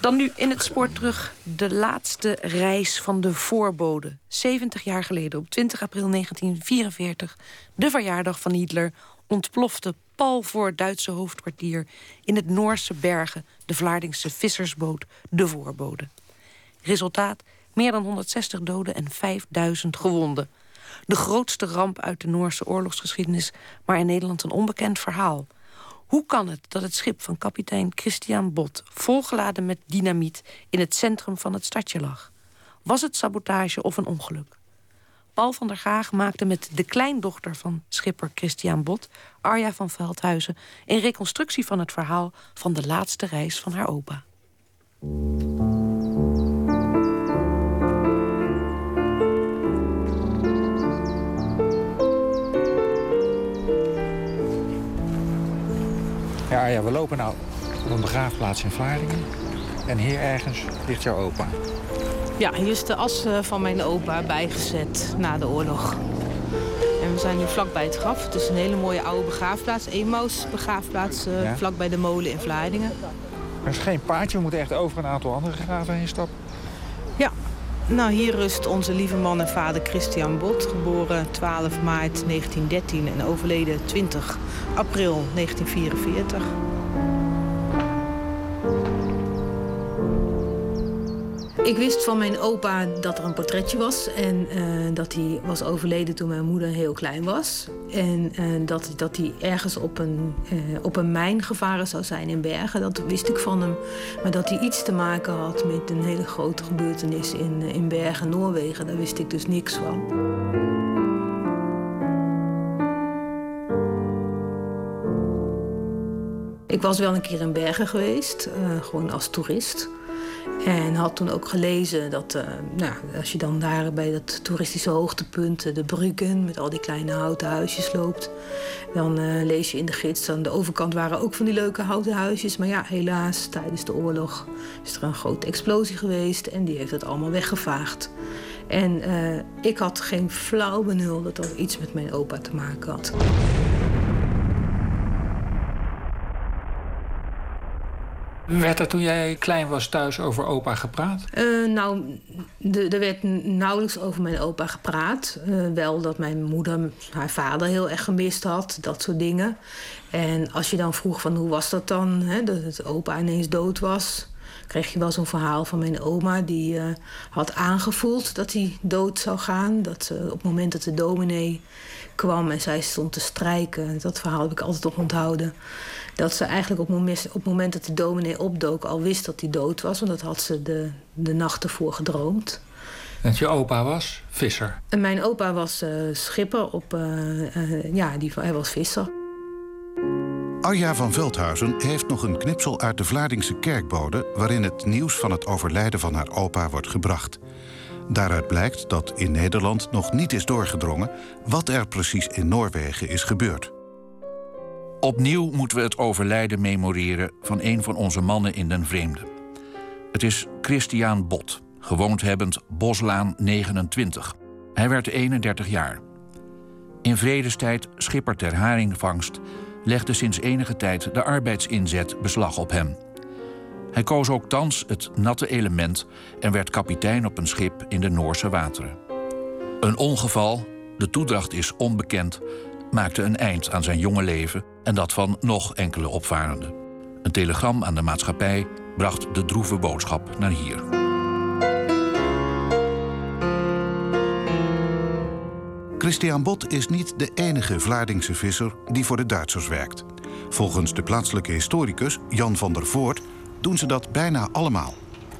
Dan nu in het spoor terug de laatste reis van de voorbode. 70 jaar geleden, op 20 april 1944, de verjaardag van Hitler... ontplofte pal voor het Duitse hoofdkwartier... in het Noorse bergen de Vlaardingse vissersboot De Voorbode. Resultaat, meer dan 160 doden en 5000 gewonden. De grootste ramp uit de Noorse oorlogsgeschiedenis... maar in Nederland een onbekend verhaal... Hoe kan het dat het schip van kapitein Christian Bot... volgeladen met dynamiet in het centrum van het stadje lag? Was het sabotage of een ongeluk? Paul van der Gaag maakte met de kleindochter van schipper Christian Bot... Arja van Veldhuizen, een reconstructie van het verhaal... van de laatste reis van haar opa. Ja, we lopen nou op een begraafplaats in Vlaardingen. En hier ergens ligt jouw opa. Ja, hier is de as eh, van mijn opa bijgezet na de oorlog. En we zijn nu vlakbij het graf. Het is een hele mooie oude begraafplaats. Emaus begraafplaats, uh, ja? vlakbij de molen in Vlaardingen. Er is geen paardje, we moeten echt over een aantal andere graven heen stappen. Nou hier rust onze lieve man en vader Christian Bot. Geboren 12 maart 1913 en overleden 20 april 1944. Ik wist van mijn opa dat er een portretje was. En uh, dat hij was overleden toen mijn moeder heel klein was. En uh, dat, dat hij ergens op een, uh, op een mijn gevaren zou zijn in Bergen. Dat wist ik van hem. Maar dat hij iets te maken had met een hele grote gebeurtenis in, in Bergen, Noorwegen. Daar wist ik dus niks van. Ik was wel een keer in Bergen geweest, gewoon als toerist. En had toen ook gelezen dat uh, nou, als je dan daar bij dat toeristische hoogtepunt, de Bruggen, met al die kleine houten huisjes loopt, dan uh, lees je in de gids. Aan de overkant waren ook van die leuke houten huisjes. Maar ja, helaas, tijdens de oorlog is er een grote explosie geweest en die heeft het allemaal weggevaagd. En ik had geen flauw benul dat dat iets met mijn opa te maken had. Werd er toen jij klein was thuis over opa gepraat? Uh, nou, er werd nauwelijks over mijn opa gepraat. Uh, wel dat mijn moeder haar vader heel erg gemist had, dat soort dingen. En als je dan vroeg van hoe was dat dan, hè, dat het opa ineens dood was... kreeg je wel zo'n verhaal van mijn oma die uh, had aangevoeld dat hij dood zou gaan. Dat op het moment dat de dominee kwam en zij stond te strijken... dat verhaal heb ik altijd op onthouden dat ze eigenlijk op het moment, op het moment dat de dominee opdook al wist dat hij dood was. Want dat had ze de, de nacht ervoor gedroomd. En je opa was visser? En mijn opa was uh, schipper op... Uh, uh, ja, die, hij was visser. Arja van Veldhuizen heeft nog een knipsel uit de Vlaardingse kerkbode... waarin het nieuws van het overlijden van haar opa wordt gebracht. Daaruit blijkt dat in Nederland nog niet is doorgedrongen... wat er precies in Noorwegen is gebeurd. Opnieuw moeten we het overlijden memoreren van een van onze mannen in den vreemde. Het is Christian Bot, gewoond hebbend Boslaan 29. Hij werd 31 jaar. In vredestijd schipper ter haringvangst legde sinds enige tijd de arbeidsinzet beslag op hem. Hij koos ook thans het natte element en werd kapitein op een schip in de Noorse wateren. Een ongeval, de toedracht is onbekend, maakte een eind aan zijn jonge leven en dat van nog enkele opvarenden. Een telegram aan de maatschappij bracht de droeve boodschap naar hier. Christian Bot is niet de enige Vlaardingse visser die voor de Duitsers werkt. Volgens de plaatselijke historicus Jan van der Voort doen ze dat bijna allemaal.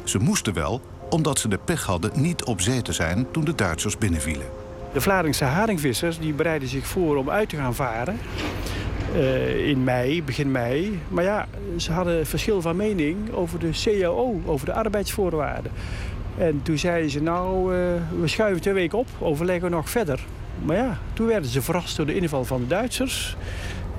Ze moesten wel, omdat ze de pech hadden niet op zee te zijn toen de Duitsers binnenvielen. De Vlaardingse haringvissers die bereiden zich voor om uit te gaan varen. Uh, in mei, begin mei. Maar ja, ze hadden verschil van mening over de CAO, over de arbeidsvoorwaarden. En toen zeiden ze, nou, uh, we schuiven twee weken op, overleggen we nog verder. Maar ja, toen werden ze verrast door de inval van de Duitsers.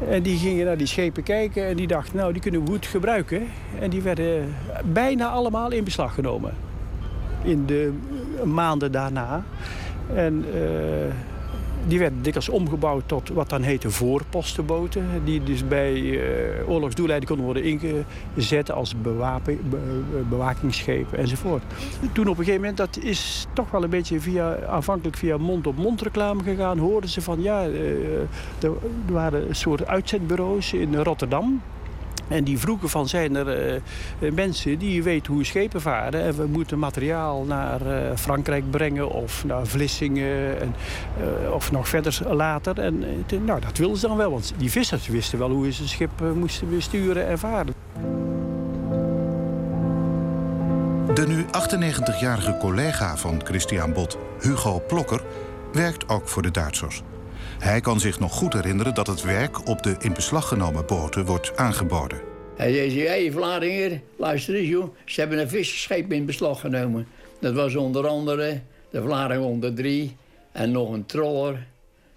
En die gingen naar die schepen kijken en die dachten, nou, die kunnen we goed gebruiken. En die werden bijna allemaal in beslag genomen. In de maanden daarna. En uh, die werden dikwijls omgebouwd tot wat dan heette voorpostenboten. Die dus bij uh, oorlogsdoeleinden konden worden ingezet als bewapen, bewakingsschepen enzovoort. Toen op een gegeven moment, dat is toch wel een beetje via, aanvankelijk via mond-op-mond reclame gegaan, hoorden ze van ja, er waren een soort uitzendbureaus in Rotterdam. En die vroegen van zijn er eh, eh, mensen die weten hoe schepen varen. En we moeten materiaal naar uh, Frankrijk brengen of naar Vlissingen en, of nog verder later. En nou, dat wilden ze dan wel, want die vissers wisten wel hoe ze een schip moesten besturen en varen. De nu 98-jarige collega van Christian Bot, Hugo Plokker, werkt ook voor de Duitsers. Hij kan zich nog goed herinneren dat het werk op de in beslag genomen boten wordt aangeboden. Hij zei, hé hey, Vlaardingen, luister eens joh. Ze hebben een visserschip in beslag genomen. Dat was onder andere de Vlaardingen 103 en nog een troller.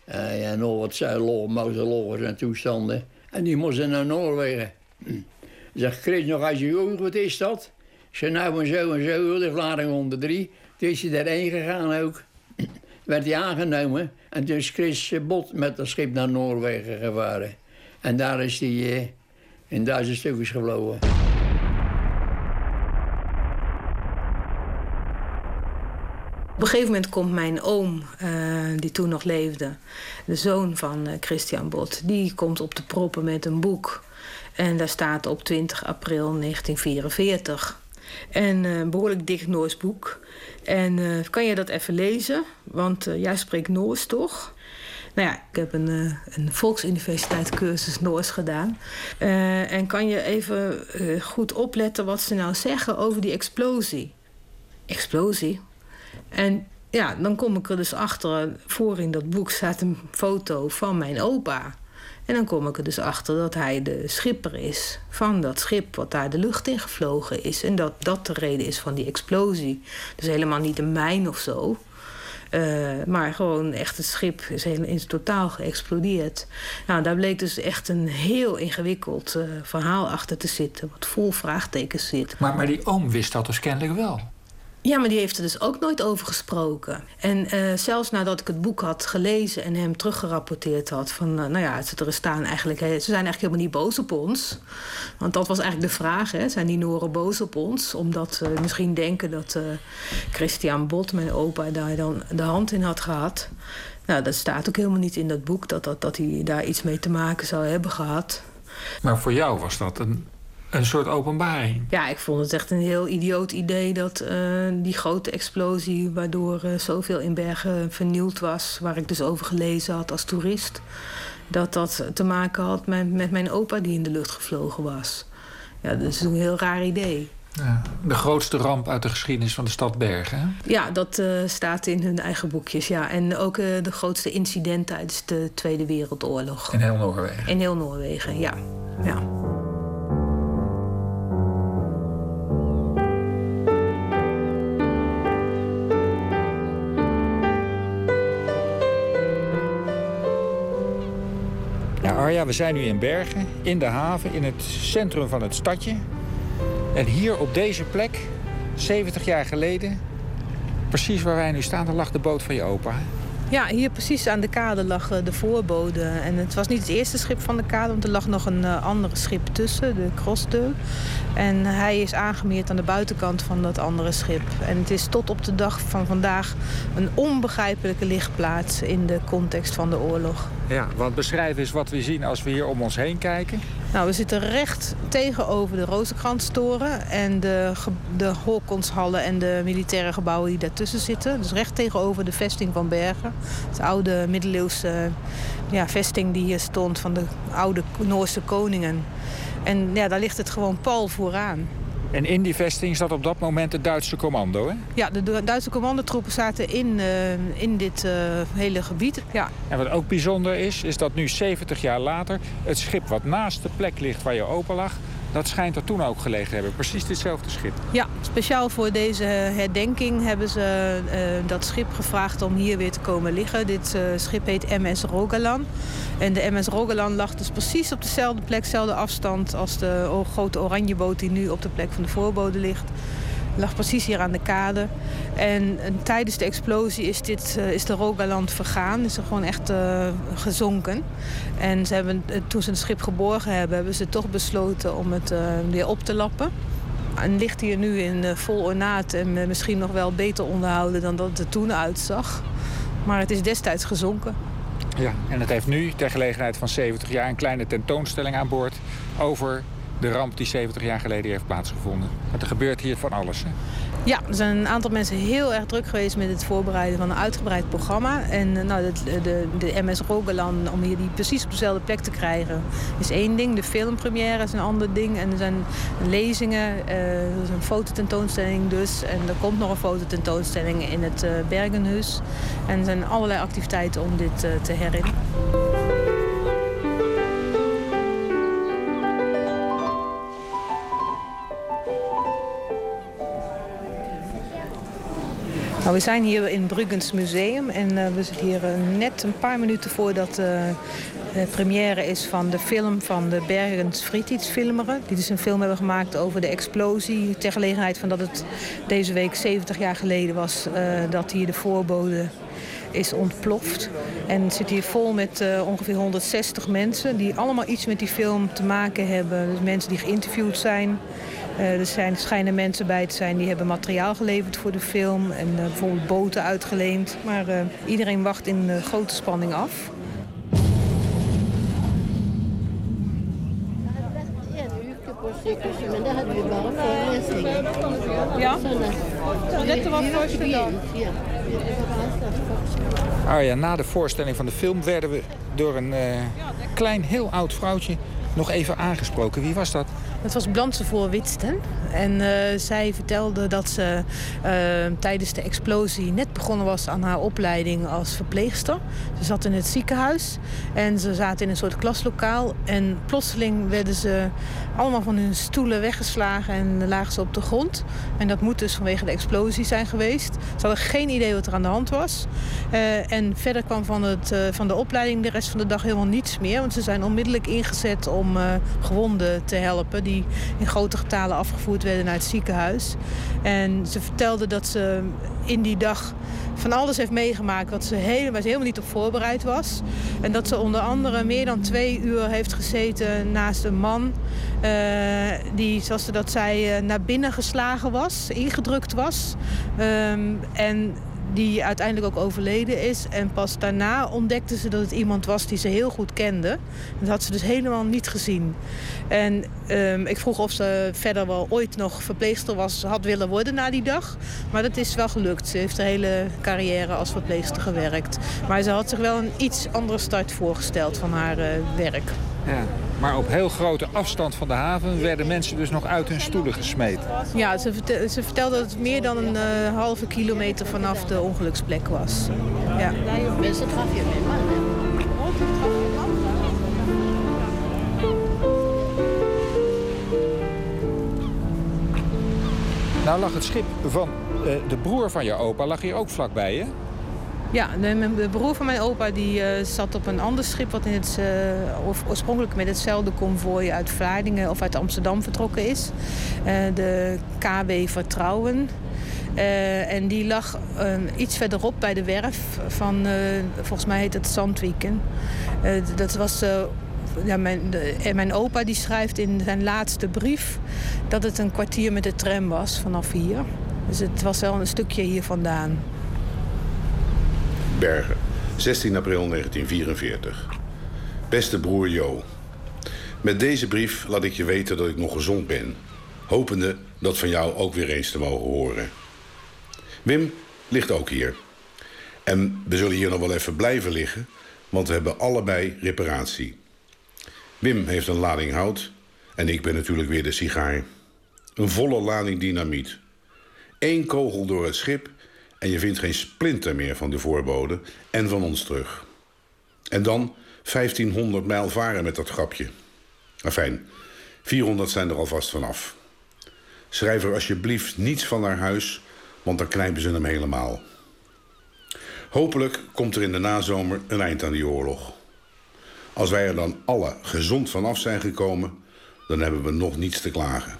Uh, en nog wat motorloggers en toestanden. En die moesten naar Noorwegen. Zeg, Chris, nog als je wat is dat? Zei, nou en zo en zo, de Vlaardingen 103. Toen is hij daarheen gegaan ook werd hij aangenomen. En toen is Chris Bot met dat schip naar Noorwegen gevaren. En daar is hij eh, in duizend stukjes gevlogen. Op een gegeven moment komt mijn oom, uh, die toen nog leefde, de zoon van Christian Bot, die komt op de proppen met een boek. En daar staat op 20 april 1944. En een behoorlijk dik Noors boek. En uh, kan je dat even lezen? Want uh, jij spreekt Noors, toch? Nou ja, ik heb een, een volksuniversiteit cursus Noors gedaan. en kan je even goed opletten wat ze nou zeggen over die explosie? Explosie? En ja, dan kom ik er dus achter. Voor in dat boek staat een foto van mijn opa. En dan kom ik er dus achter dat hij de schipper is van dat schip wat daar de lucht in gevlogen is. En dat dat de reden is van die explosie. Dus helemaal niet een mijn of zo. Uh, maar gewoon echt het schip is het totaal geëxplodeerd. Nou, daar bleek dus echt een heel ingewikkeld uh, verhaal achter te zitten, wat vol vraagtekens zit. Maar, maar die oom wist dat dus kennelijk wel. Ja, maar die heeft er dus ook nooit over gesproken. En uh, zelfs nadat ik het boek had gelezen en hem teruggerapporteerd had... van, uh, nou ja, ze staan eigenlijk... Ze zijn eigenlijk helemaal niet boos op ons. Want dat was eigenlijk de vraag, hè. Zijn die Noren boos op ons? Omdat ze misschien denken dat uh, Christian Bot, mijn opa, daar dan de hand in had gehad. Nou, dat staat ook helemaal niet in dat boek... dat, dat, dat hij daar iets mee te maken zou hebben gehad. Maar voor jou was dat een een soort openbaring. Ja, ik vond het echt een heel idioot idee dat uh, die grote explosie, waardoor uh, zoveel in Bergen vernield was, waar ik dus over gelezen had als toerist, dat dat te maken had met, met mijn opa die in de lucht gevlogen was. Ja, dat is een heel raar idee. Ja, de grootste ramp uit de geschiedenis van de stad Bergen. Hè? Ja, dat uh, staat in hun eigen boekjes. Ja. En ook de grootste incident tijdens de Tweede Wereldoorlog. In heel Noorwegen. In heel Noorwegen, ja. ja. Arja, we zijn nu in Bergen, in de haven, in het centrum van het stadje. En hier op deze plek, 70 jaar geleden, precies waar wij nu staan, lag de boot van je opa. Ja, hier precies aan de kade lag eh, de voorbode. En het was niet het eerste schip van de kade, want er lag nog een uh, ander schip tussen, de Crossdeu. En hij is aangemeerd aan de buitenkant van dat andere schip. En het is tot op de dag van vandaag een onbegrijpelijke lichtplaats in de context van de oorlog. Ja, want beschrijf eens wat we zien als we hier om ons heen kijken. Nou, we zitten recht tegenover de Rozenkrantstoren en de, de Holkonshallen en de militaire gebouwen die daartussen zitten. Dus recht tegenover de vesting van Bergen. De oude middeleeuwse ja, vesting die hier stond van de oude Noorse koningen. En ja, daar ligt het gewoon pal vooraan. En in die vesting zat op dat moment het Duitse commando, hè? Ja, de Duitse commandotroepen zaten in, uh, in dit uh, hele gebied. Ja. En wat ook bijzonder is, is dat nu 70 jaar later... het schip wat naast de plek ligt waar je open lag... Dat schijnt er toen ook gelegen te hebben. Precies ditzelfde schip. Ja, speciaal voor deze herdenking hebben ze uh, dat schip gevraagd om hier weer te komen liggen. Dit uh, schip heet MS Rogaland. En de MS Rogaland lag dus precies op dezelfde plek, dezelfde afstand als de grote oranjeboot die nu op de plek van de voorbode ligt. Lag precies hier aan de kade. En, tijdens de explosie is, dit, uh, is de Rogaland vergaan. Is er gewoon echt uh, gezonken. En ze hebben, toen ze het schip geborgen hebben, hebben ze toch besloten om het weer op te lappen. En ligt hier nu in vol ornaat en misschien nog wel beter onderhouden dan dat het er toen uitzag. Maar het is destijds gezonken. Ja, en het heeft nu ter gelegenheid van 70 jaar een kleine tentoonstelling aan boord over de ramp die 70 jaar geleden heeft plaatsgevonden. Want er gebeurt hier van alles. Hè? Ja, er zijn een aantal mensen heel erg druk geweest met het voorbereiden van een uitgebreid programma. En eh, nou, de, de, de MS Rogaland, om hier die precies op dezelfde plek te krijgen, is één ding. De filmpremière is een ander ding. En er zijn lezingen, uh, er is een fototentoonstelling dus. En er komt nog een fototentoonstelling in het Bergenhuis. En er zijn allerlei activiteiten om dit te herinneren. Nou, we zijn hier in Bruggens Museum en uh, we zitten hier uh, net een paar minuten voordat uh, de première is van de film van de Bergens Fritidsfilmeren. Die dus een film hebben gemaakt over de explosie ter gelegenheid van dat het deze week 70 jaar geleden was dat hier de voorbode is ontploft. En het zit hier vol met ongeveer 160 mensen die allemaal iets met die film te maken hebben. Dus mensen die geïnterviewd zijn, er zijn, schijnen mensen bij te zijn die hebben materiaal geleverd voor de film. En uh, bijvoorbeeld boten uitgeleend. Maar uh, iedereen wacht in grote spanning af. Ja? Dit was voorstellen. Ah ja, na de voorstelling van de film werden we door een klein, heel oud vrouwtje nog even aangesproken. Wie was dat? Het was Blanse voor Witsten. En uh, zij vertelde dat ze uh, tijdens de explosie net begonnen was aan haar opleiding als verpleegster. Ze zat in het ziekenhuis en ze zaten in een soort klaslokaal. En plotseling werden ze allemaal van hun stoelen weggeslagen en lagen ze op de grond. En dat moet dus vanwege de explosie zijn geweest. Ze hadden geen idee wat er aan de hand was. Uh, en verder kwam van, het, van de opleiding de rest van de dag helemaal niets meer. Want ze zijn onmiddellijk ingezet om gewonden te helpen die in grote getalen afgevoerd werden naar het ziekenhuis. En ze vertelde dat ze in die dag van alles heeft meegemaakt wat ze helemaal, waar ze helemaal niet op voorbereid was. En dat ze onder andere meer dan twee uur heeft gezeten naast een man... Uh, die, zoals ze dat zei, naar binnen geslagen was, ingedrukt was. Um, en die uiteindelijk ook overleden is. En pas daarna ontdekte ze dat het iemand was die ze heel goed kende. Dat had ze dus helemaal niet gezien. En um, ik vroeg of ze verder wel ooit nog verpleegster was, had willen worden na die dag. Maar dat is wel gelukt. Ze heeft de hele carrière als verpleegster gewerkt. Maar ze had zich wel een iets andere start voorgesteld van haar uh, werk. Ja. Maar op heel grote afstand van de haven werden mensen dus nog uit hun stoelen gesmeed. Ja, ze, vertelde, ze vertelde dat het meer dan een uh, halve kilometer vanaf de ongeluksplek was. Ja. Mensen traf je Nou lag het schip van uh, de broer van je opa lag hier ook vlakbij, hè? Ja, de, de, broer van mijn opa die, uh, zat op een ander schip... wat in het, uh, oorspronkelijk met hetzelfde konvooi uit Vlaardingen of uit Amsterdam vertrokken is. Uh, de KB Vertrouwen. en die lag iets verderop bij de werf van, volgens mij heet het Zandwieken. dat was... ja, mijn, de, mijn opa die schrijft in zijn laatste brief dat het een kwartier met de tram was vanaf hier. Dus het was wel een stukje hier vandaan. Bergen, 16 april 1944. Beste broer Jo. Met deze brief laat ik je weten dat ik nog gezond ben. Hopende dat van jou ook weer eens te mogen horen. Wim ligt ook hier. En we zullen hier nog wel even blijven liggen, want we hebben allebei reparatie. Wim heeft een lading hout en ik ben natuurlijk weer de sigaar. Een volle lading dynamiet. Eén kogel door het schip en je vindt geen splinter meer van de voorbode en van ons terug. En dan 1500 mijl varen met dat grapje. Afijn, 400 zijn er alvast vanaf. Schrijf er alsjeblieft niets van naar huis, want dan knijpen ze hem helemaal. Hopelijk komt er in de nazomer een eind aan die oorlog. Als wij er dan alle gezond vanaf zijn gekomen, dan hebben we nog niets te klagen.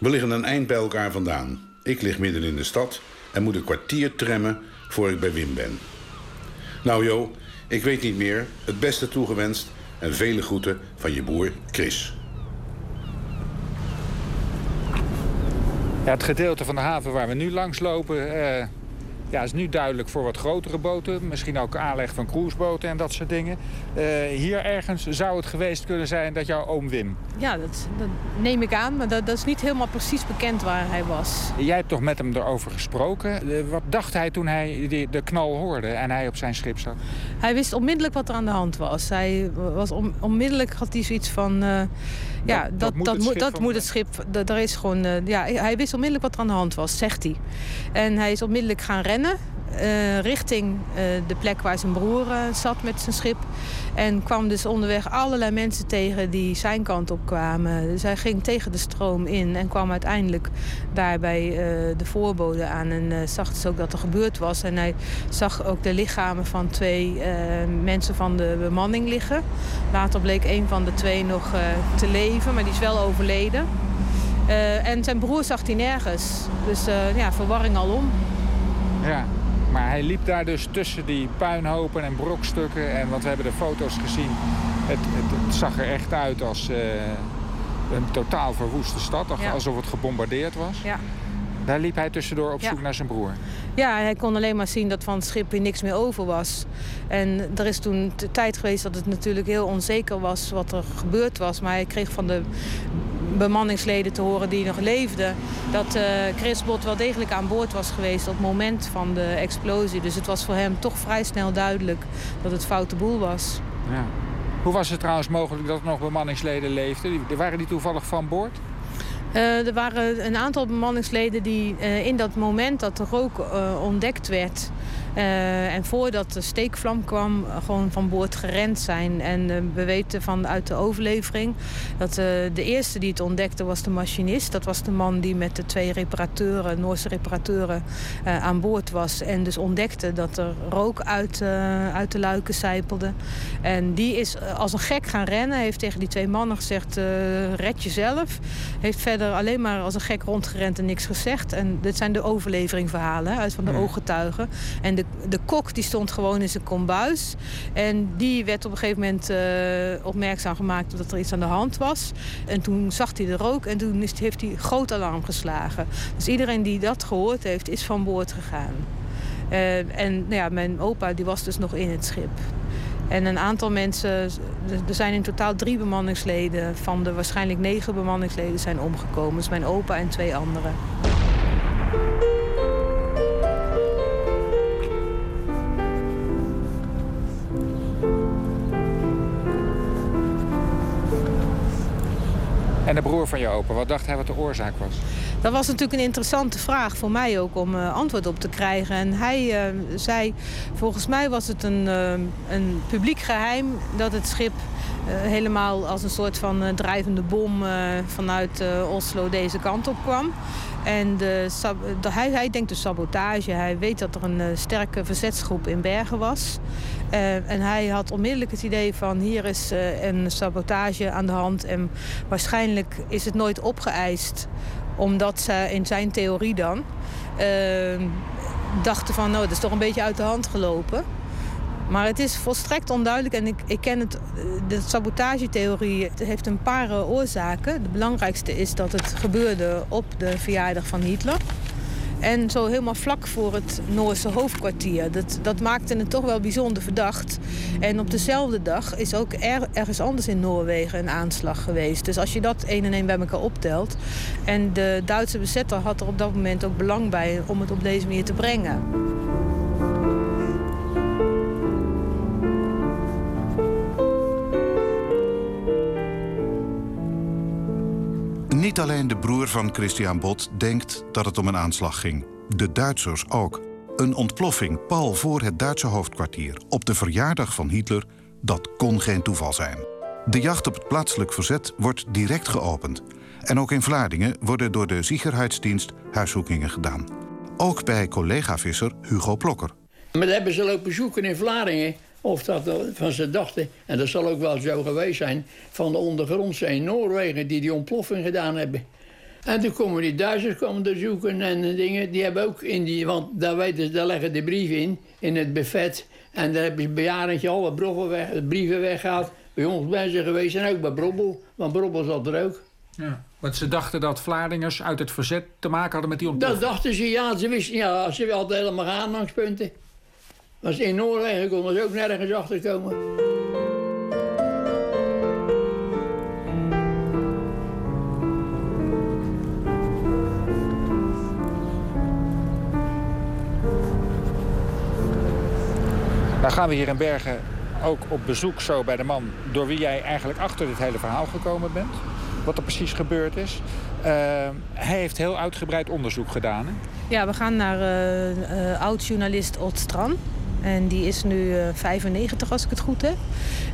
We liggen een eind bij elkaar vandaan. Ik lig midden in de stad en moet een kwartier tremmen voor ik bij Wim ben. Nou Jo, ik weet niet meer. Het beste toegewenst en vele groeten van je broer Chris. Ja, het gedeelte van de haven waar we nu langs lopen... Uh, ja, is nu duidelijk voor wat grotere boten. Misschien ook aanleg van cruiseboten en dat soort dingen. Uh, hier ergens zou het geweest kunnen zijn dat jouw oom Wim... Ja, dat, dat neem ik aan. Maar dat, dat, is niet helemaal precies bekend waar hij was. Jij hebt toch met hem erover gesproken. Uh, wat dacht hij toen hij de knal hoorde en hij op zijn schip zat? Hij wist onmiddellijk wat er aan de hand was. Hij was on, onmiddellijk had hij zoiets van... Uh, ja, dat, dat, moet, dat, het dat moet het schip. Dat, er is gewoon, uh, ja, hij wist onmiddellijk wat er aan de hand was, zegt hij. En hij is onmiddellijk gaan rennen. Uh, richting uh, de plek waar zijn broer uh, zat met zijn schip. En kwam dus onderweg allerlei mensen tegen die zijn kant op kwamen. Dus hij ging tegen de stroom in en kwam uiteindelijk daar bij de voorbode aan. En zag dus ook dat er gebeurd was. En hij zag ook de lichamen van twee mensen van de bemanning liggen. Later bleek een van de twee nog te leven, maar die is wel overleden. en zijn broer zag hij nergens. Dus ja, verwarring alom. Ja, maar hij liep daar dus tussen die puinhopen en brokstukken. En wat we hebben de foto's gezien. Het, het, het zag er echt uit als uh, een totaal verwoeste stad. Ja. Alsof het gebombardeerd was. Ja. Daar liep hij tussendoor op zoek ja. naar zijn broer. Ja, hij kon alleen maar zien dat van het schip weer niks meer over was. En er is toen de tijd geweest dat het natuurlijk heel onzeker was wat er gebeurd was. Maar hij kreeg van de bemanningsleden te horen die nog leefden... dat uh, Chris Bot wel degelijk aan boord was geweest op het moment van de explosie. Dus het was voor hem toch vrij snel duidelijk dat het foute boel was. Ja. Hoe was het trouwens mogelijk dat er nog bemanningsleden leefden? Waren die toevallig van boord? Uh, er waren een aantal bemanningsleden die uh, in dat moment dat de rook ontdekt werd... Uh, en voordat de steekvlam kwam, gewoon van boord gerend zijn. En uh, we weten van, uit de overlevering dat de eerste die het ontdekte was de machinist. Dat was de man die met de twee reparateuren, Noorse reparateuren, aan boord was. En dus ontdekte dat er rook uit, uit de luiken sijpelde. En die is als een gek gaan rennen. Heeft tegen die twee mannen gezegd, red jezelf. Heeft verder alleen maar als een gek rondgerend en niks gezegd. En dit zijn de overleveringverhalen uit van de ooggetuigen. En de, kok die stond gewoon in zijn kombuis. En die werd op een gegeven moment uh, opmerkzaam gemaakt dat er iets aan de hand was. En toen zag hij de rook en toen heeft hij groot alarm geslagen. Dus iedereen die dat gehoord heeft, is van boord gegaan. Uh, en nou ja, mijn opa die was dus nog in het schip. En een aantal mensen, er zijn in totaal drie bemanningsleden. Van de waarschijnlijk negen bemanningsleden zijn omgekomen. Dus mijn opa en twee anderen. En de broer van je opa, wat dacht hij wat de oorzaak was? Dat was natuurlijk een interessante vraag voor mij ook om uh, antwoord op te krijgen. En hij uh, zei, volgens mij was het een, uh, een publiek geheim dat het schip helemaal als een soort van drijvende bom vanuit Oslo deze kant op kwam. En de, hij, hij denkt de sabotage. Hij weet dat er een sterke verzetsgroep in Bergen was. Uh, en hij had onmiddellijk het idee van hier is uh, een sabotage aan de hand. En waarschijnlijk is het nooit opgeëist. Omdat ze in zijn theorie dan uh, dachten van nou dat is toch een beetje uit de hand gelopen. Maar het is volstrekt onduidelijk en ik, ik ken het. De sabotagetheorie heeft een paar oorzaken. De belangrijkste is dat het gebeurde op de verjaardag van Hitler. En zo helemaal vlak voor het Noorse hoofdkwartier. Dat, dat maakte het toch wel bijzonder verdacht. En op dezelfde dag is ook er, ergens anders in Noorwegen een aanslag geweest. Dus als je dat een en één bij elkaar optelt. En de Duitse bezetter had er op dat moment ook belang bij om het op deze manier te brengen. Niet alleen de broer van Christian Bot denkt dat het om een aanslag ging. De Duitsers ook. Een ontploffing pal voor het Duitse hoofdkwartier op de verjaardag van Hitler, dat kon geen toeval zijn. De jacht op het plaatselijk verzet wordt direct geopend. En ook in Vlaardingen worden door de Ziegerheidsdienst huiszoekingen gedaan. Ook bij collega-visser Hugo Plokker. Dat hebben ze lopen zoeken in Vlaardingen. Of dat van ze dachten, en dat zal ook wel zo geweest zijn... van de ondergrondse in Noorwegen die die ontploffing gedaan hebben. En toen komen die Duitsers komen er zoeken en dingen. Die hebben ook in die, want daar, weten, daar leggen de brieven in, in het buffet. En daar hebben ze bejaardentje alle brieven, weg, brieven weggehaald. Bij ons bij ze geweest en ook bij Brobbel, want Brobbel zat er ook. Ja. Want ze dachten dat Vlaardingers uit het verzet te maken hadden met die ontploffing? Dat dachten ze, ja. Ze wisten, ja, ze hadden helemaal aanhangspunten. Was in Noorwegen konden ze ook nergens achter komen. Dan gaan we hier in Bergen ook op bezoek zo bij de man... door wie jij eigenlijk achter dit hele verhaal gekomen bent. Wat er precies gebeurd is. Uh, hij heeft heel uitgebreid onderzoek gedaan. Hè? Ja, we gaan naar uh, uh, oud-journalist Ot Stran. En die is nu 95 als ik het goed heb.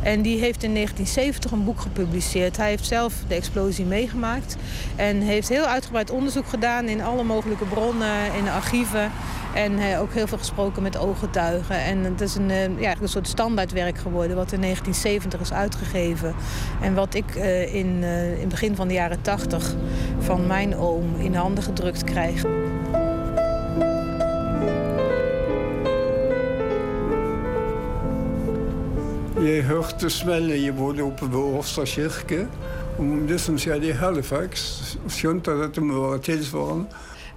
En die heeft in 1970 een boek gepubliceerd. Hij heeft zelf de explosie meegemaakt. En heeft heel uitgebreid onderzoek gedaan in alle mogelijke bronnen, in de archieven. En uh, ook heel veel gesproken met ooggetuigen. En het is een, uh, ja, een soort standaardwerk geworden wat in 1970 is uitgegeven. En wat ik in, in het begin van de jaren 80 van mijn oom in handen gedrukt krijg. Jeg hørte smellene både oppe ved Årstad kirke om det som skjedde i Halifax, skjønte at dette må være tilsvarende.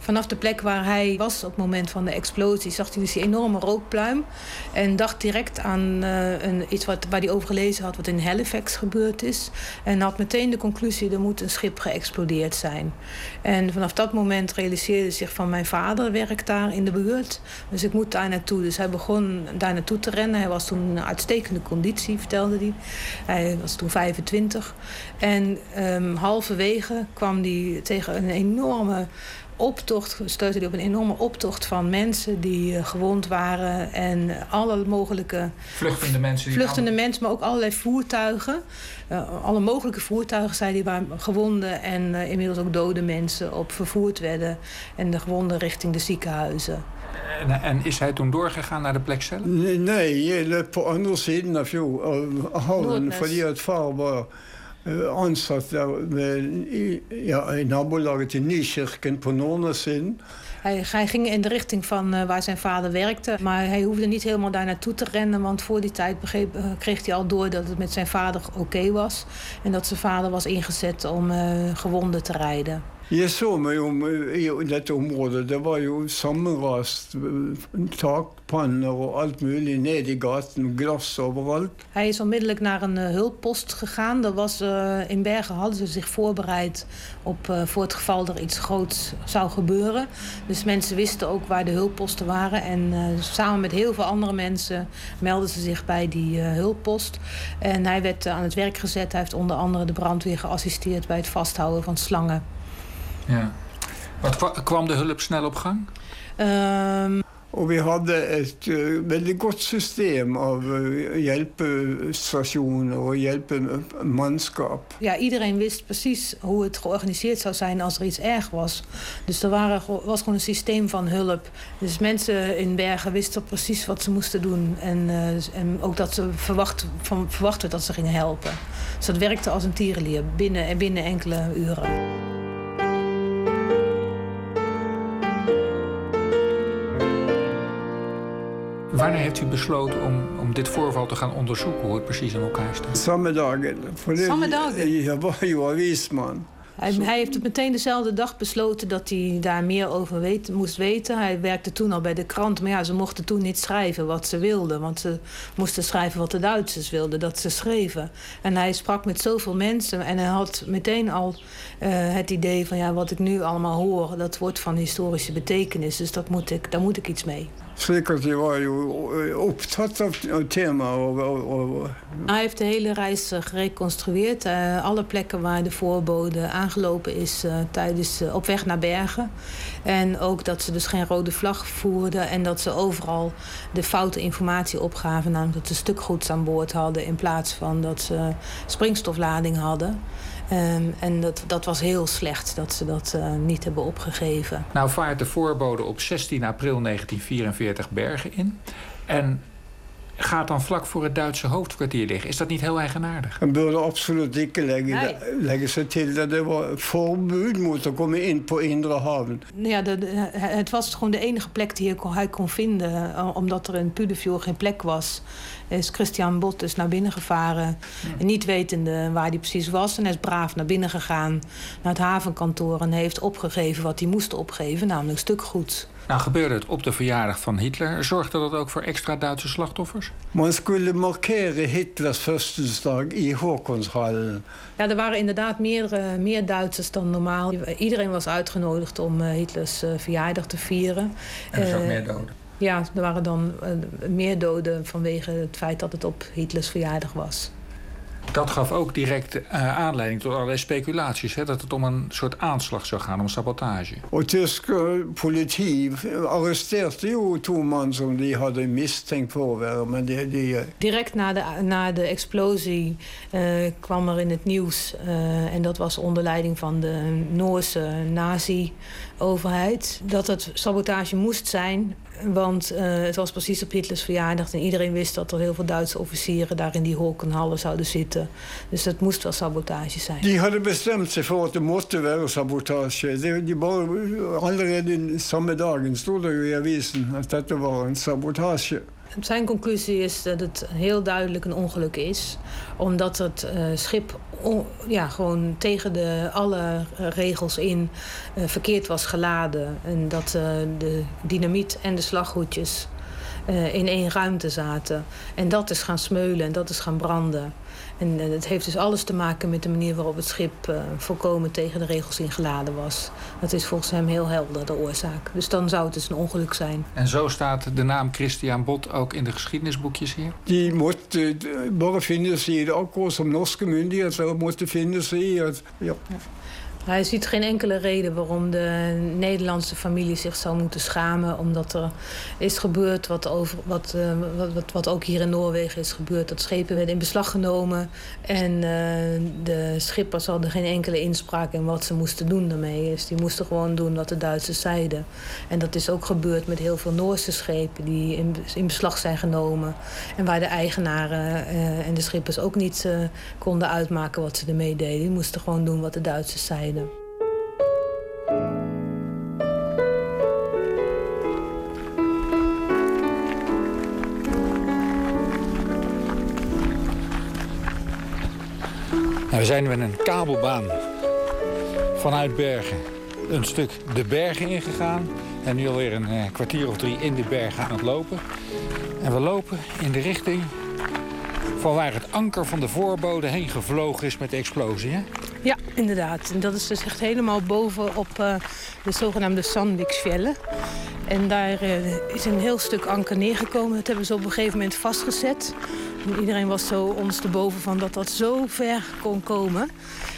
Vanaf de plek waar hij was op het moment van de explosie... zag hij dus die enorme rookpluim. En dacht direct aan uh, een, iets wat, waar hij over gelezen had... wat in Halifax gebeurd is. En had meteen de conclusie... er moet een schip geëxplodeerd zijn. En vanaf dat moment realiseerde zich van... mijn vader werkt daar in de buurt. Dus ik moet daar naartoe. Dus hij begon daar naartoe te rennen. Hij was toen in uitstekende conditie, vertelde hij. Hij was toen 25. En um, halverwege kwam hij tegen een enorme optocht, steutte hij op een enorme optocht van mensen die uh, gewond waren. En alle mogelijke. Vluchtende mensen. Vluchtende mensen, maar ook allerlei voertuigen. Uh, alle mogelijke voertuigen, zei hij, waar gewonden en uh, inmiddels ook dode mensen op vervoerd werden. En de gewonden richting de ziekenhuizen. En, en, is hij toen doorgegaan naar de plek zelf? Nee, nee på andere siden av fjorden, fordi at far var ansatt i, ja, in Nordnessiden. Hij, ging in de richting van uh, waar zijn vader werkte. Maar hij hoefde niet helemaal daar naartoe te rennen. Want voor die tijd begreep, kreeg hij al door dat het met zijn vader oké was. En dat zijn vader was ingezet om gewonden te rijden. Jeg så meg om i dette området. Det var jo sammenrast takpanner og alt mulig ned i gaten. Glass overalt. Hij is onmiddellijk naar een uh, hulppost gegaan. Dat was, uh, in Bergen hadden ze zich voorbereid op, voor het geval er iets groots zou gebeuren. Dus mensen wisten ook waar de hulpposten waren. En samen met heel veel andere mensen meldden ze zich bij die hulppost. En hij werd aan het werk gezet. Hij heeft onder andere de brandweer geassisteerd bij het vasthouden van slangen. Ja. Wat kwam de hulp snel op gang? Um... Og vi hadde et uh, veldig godt system av uh, hjelpestasjoner og hjelpemannskap. Ja, iedereen wist precies hoe het georganiseerd zou zijn als er iets erg was. Dus er waren, was gewoon een systeem van hulp. Dus mensen in Bergen wisten precies wat ze moesten doen. En, uh, en ook dat ze verwacht, van, verwacht werd dat ze gingen helpen. Dus dat werkte als een tierenlier binnen, binnen enkele uren. Heeft u besloten om, om dit voorval te gaan onderzoeken, hoe het precies in elkaar staat? Samme dagen. Samme dagen? Je was jo avisman. Hij, hij, heeft meteen dezelfde dag besloten dat hij daar meer over weet, moest weten. Hij werkte toen al bij de krant, maar ja, ze mochten toen niet schrijven wat ze wilden. Want ze moesten schrijven wat de Duitsers wilden, dat ze schreven. En hij sprak met zoveel mensen en hij had meteen al uh, het idee van... ja, wat ik nu allemaal hoor, dat wordt van historische betekenis. Dus dat moet ik, daar moet ik iets mee. Zeker, was optatt av het thema. Hij heeft de hele reis gereconstrueerd. Uh, alle plekken waar de voorbode aangelopen is uh, tijdens, op weg naar Bergen. En ook dat ze dus geen rode vlag voerden. En dat ze overal de foute informatie opgaven. Namelijk dat ze stukgoeds aan boord hadden in plaats van dat ze springstoflading hadden. Um, en dat, dat was heel slecht dat ze dat uh, niet hebben opgegeven. Nou vaart de voorbode op 16 april 1944 Bergen in. En gaat dan vlak voor het Duitse hoofdkwartier liggen. Is dat niet heel eigenaardig? En burde absoluut ikke legge, legge seg til dat er var forbud mot å komme inn på Indre Haven. Ja, de, het was gewoon de enige plek die hij kon vinden, eh, omdat er in Pudefjord geen plek was is Christian Bot dus naar binnen gevaren. Niet wetende waar hij precies was. En hij is braaf naar binnen gegaan. Naar het havenkantoor. En heeft opgegeven wat hij moest opgeven. Namelijk stukgoed. Nou gebeurde het op de verjaardag van Hitler. Zorgde dat ook voor extra Duitse slachtoffers? Man skulle markeren Hitlers fødselsdag i Håkonshallen. Ja, er waren inderdaad meer, meer Duitsers dan normaal. Iedereen was uitgenodigd om eh, Hitlers uh, verjaardag te vieren. En er is ook meer doden. Ja, er waren dan uh, meer doden vanwege het feit dat het op Hitlers verjaardag was. Dat gaf ook direct uh, aanleiding tot allerlei speculaties. Hè, dat het om een soort aanslag zou gaan, om sabotage. Och tysk politie arresteerde jo twee mannen som de hadden mistenkt voor Men die, die... Eh, direct na de, na de explosie uh, kwam er in het nieuws... en dat was onder leiding van de Noorse nazi-overheid... dat het sabotage moest zijn want uh, het was precies op Hitlers verjaardag en iedereen wist dat er heel veel Duitse officieren daar in die holkenhallen zouden zitten. Dus dat moest wel sabotage zijn. Die hadden bestemd zich voor het moest wel sabotage. Die, die allerede in samme dagen stod er in avisen dat een sabotage. Zijn conclusie is dat het heel duidelijk een ongeluk is. Omdat het uh, schip ja, gewoon tegen de, alle regels in uh, verkeerd was geladen. En dat uh, de dynamiet en de slaggoedjes in één ruimte zaten. En dat is gaan smeulen en dat is gaan branden. En het heeft dus alles te maken met de manier waarop het schip uh, volkomen tegen de regels ingeladen was. Dat is volgens hem heel helder, de oorzaak. Dus dan zou het dus een ongeluk zijn. En zo staat de naam Christian Bot ook in de geschiedenisboekjes hier? Die moeten bara vinden ze ook als norske myndigheter moeten vinden ze ja. ja. Hij ziet geen enkele reden waarom de Nederlandse familie zich zou moeten schamen. Omdat er is gebeurd wat, over, wat, uh, wat, wat, ook hier in Noorwegen is gebeurd. Dat schepen werden in beslag genomen. En uh, de schippers hadden geen enkele inspraak in wat ze moesten doen daarmee. Dus die moesten gewoon doen wat de Duitsers zeiden. En dat is ook gebeurd met heel veel Noorse schepen die in, in beslag zijn genomen. En waar de eigenaren uh, en de schippers ook niet konden uitmaken wat ze ermee deden. Die moesten gewoon doen wat de Duitsers zeiden. Zijn in een kabelbaan vanuit Bergen een stuk de bergen ingegaan. En nu alweer een eh, kwartier of drie in de bergen aan het lopen. En we lopen in de richting van waar het anker van de voorbode heen gevlogen is met de explosie. Hè? Ja, inderdaad. En dat is dus echt helemaal boven op uh, de zogenaamde Sandviksvellen. En daar uh, is een heel stuk anker neergekomen. Dat hebben ze op een gegeven moment vastgezet. En iedereen was zo ondersteboven van dat dat zo ver kon komen.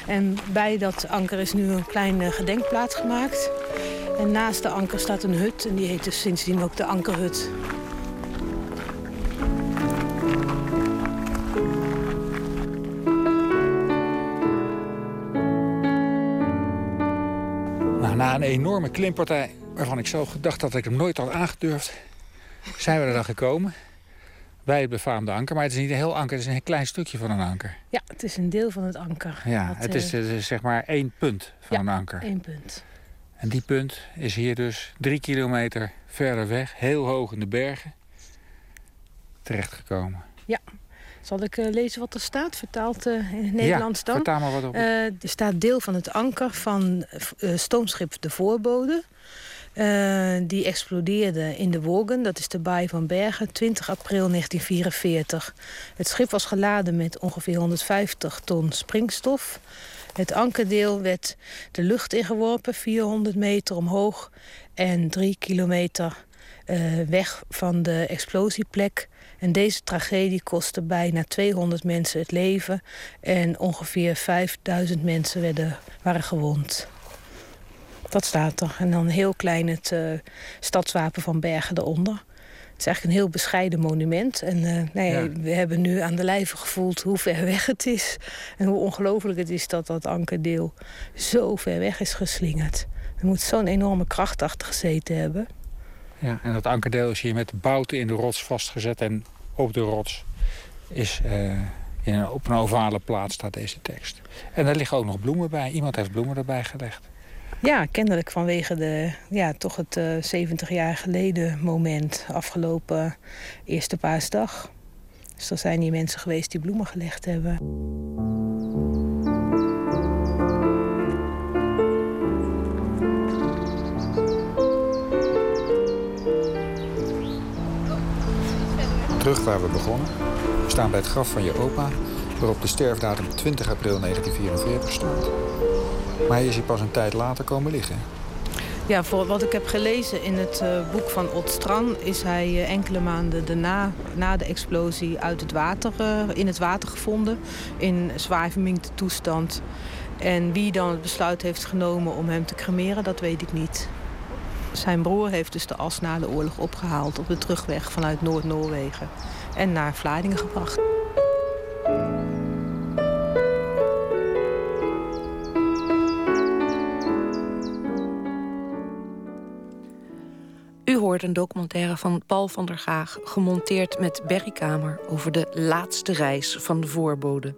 En bij dat anker is nu een kleine gedenkplaats gemaakt. En naast de anker staat een hut. En die heet dus sindsdien ook de Ankerhut. Na een enorme klimpartij, waarvan ik zo gedacht dat ik hem nooit had aangedurfd... zijn we er dan gekomen. Bij het befaamde anker. Maar het is niet een heel anker, het is een klein stukje van een anker. Ja, het is een deel van het anker. Ja, het, is, zeg maar één punt van een anker. één punt. En die punt is hier dus drie kilometer verder weg, heel hoog in de bergen, terechtgekomen. Ja. Zal ik uh, lezen wat er staat, vertaald uh, in het Nederlands ja, dan? vertaal maar wat op. Uh, er staat deel van het anker van stoomschip De Voorbode. Die explodeerde in de Wogen, dat is de baai van Bergen, 20 april 1944. Het schip was geladen met ongeveer 150 ton springstof. Het ankerdeel werd de lucht ingeworpen, 400 meter omhoog... en drie kilometer weg van de explosieplek en deze tragedie kostte bijna 200 mensen het leven en ongeveer 5000 mensen werden, waren gewond. Dat staat er. En dan heel klein het uh, stadswapen van Bergen eronder. Het is eigenlijk een heel bescheiden monument. En uh, nee, ja. we hebben nu aan de lijve gevoeld hoe ver weg het is. En hoe ongelooflijk het is dat dat ankerdeel zo ver weg is geslingerd. Er moet zo'n enorme kracht achter gezeten hebben. Ja, en dat ankerdeel is hier met bouten in de rots vastgezet en op de rots is uh, in een, op een ovale plaats staat deze tekst. En daar liggen ook nog bloemen bij. Iemand heeft bloemen erbij gelegd. Ja, kennelijk vanwege de, ja, toch het uh, 70 jaar geleden moment. Afgelopen eerste paasdag. Dus er zijn hier mensen geweest die bloemen gelegd hebben. Terug waar we begonnen. We staan bij het graf van je opa, waarop de sterfdatum 20 april 1944 stond. Maar hij is hier pas een tijd later komen liggen. Ja, voor wat ik heb gelezen in het uh, boek van Ot Stran... is hij uh, enkele maanden daarna, na de explosie uit het water, uh, in het water gevonden. In zwaar verminkte toestand. En wie dan het besluit heeft genomen om hem te cremeren, dat weet ik niet. Zijn broer heeft dus de as na de oorlog opgehaald... op de terugweg vanuit Noord-Noorwegen en naar Vlaardingen gebracht. Een documentaire van Paul van der Gaag... gemonteerd met Berry Kamer over de laatste reis van de voorbode.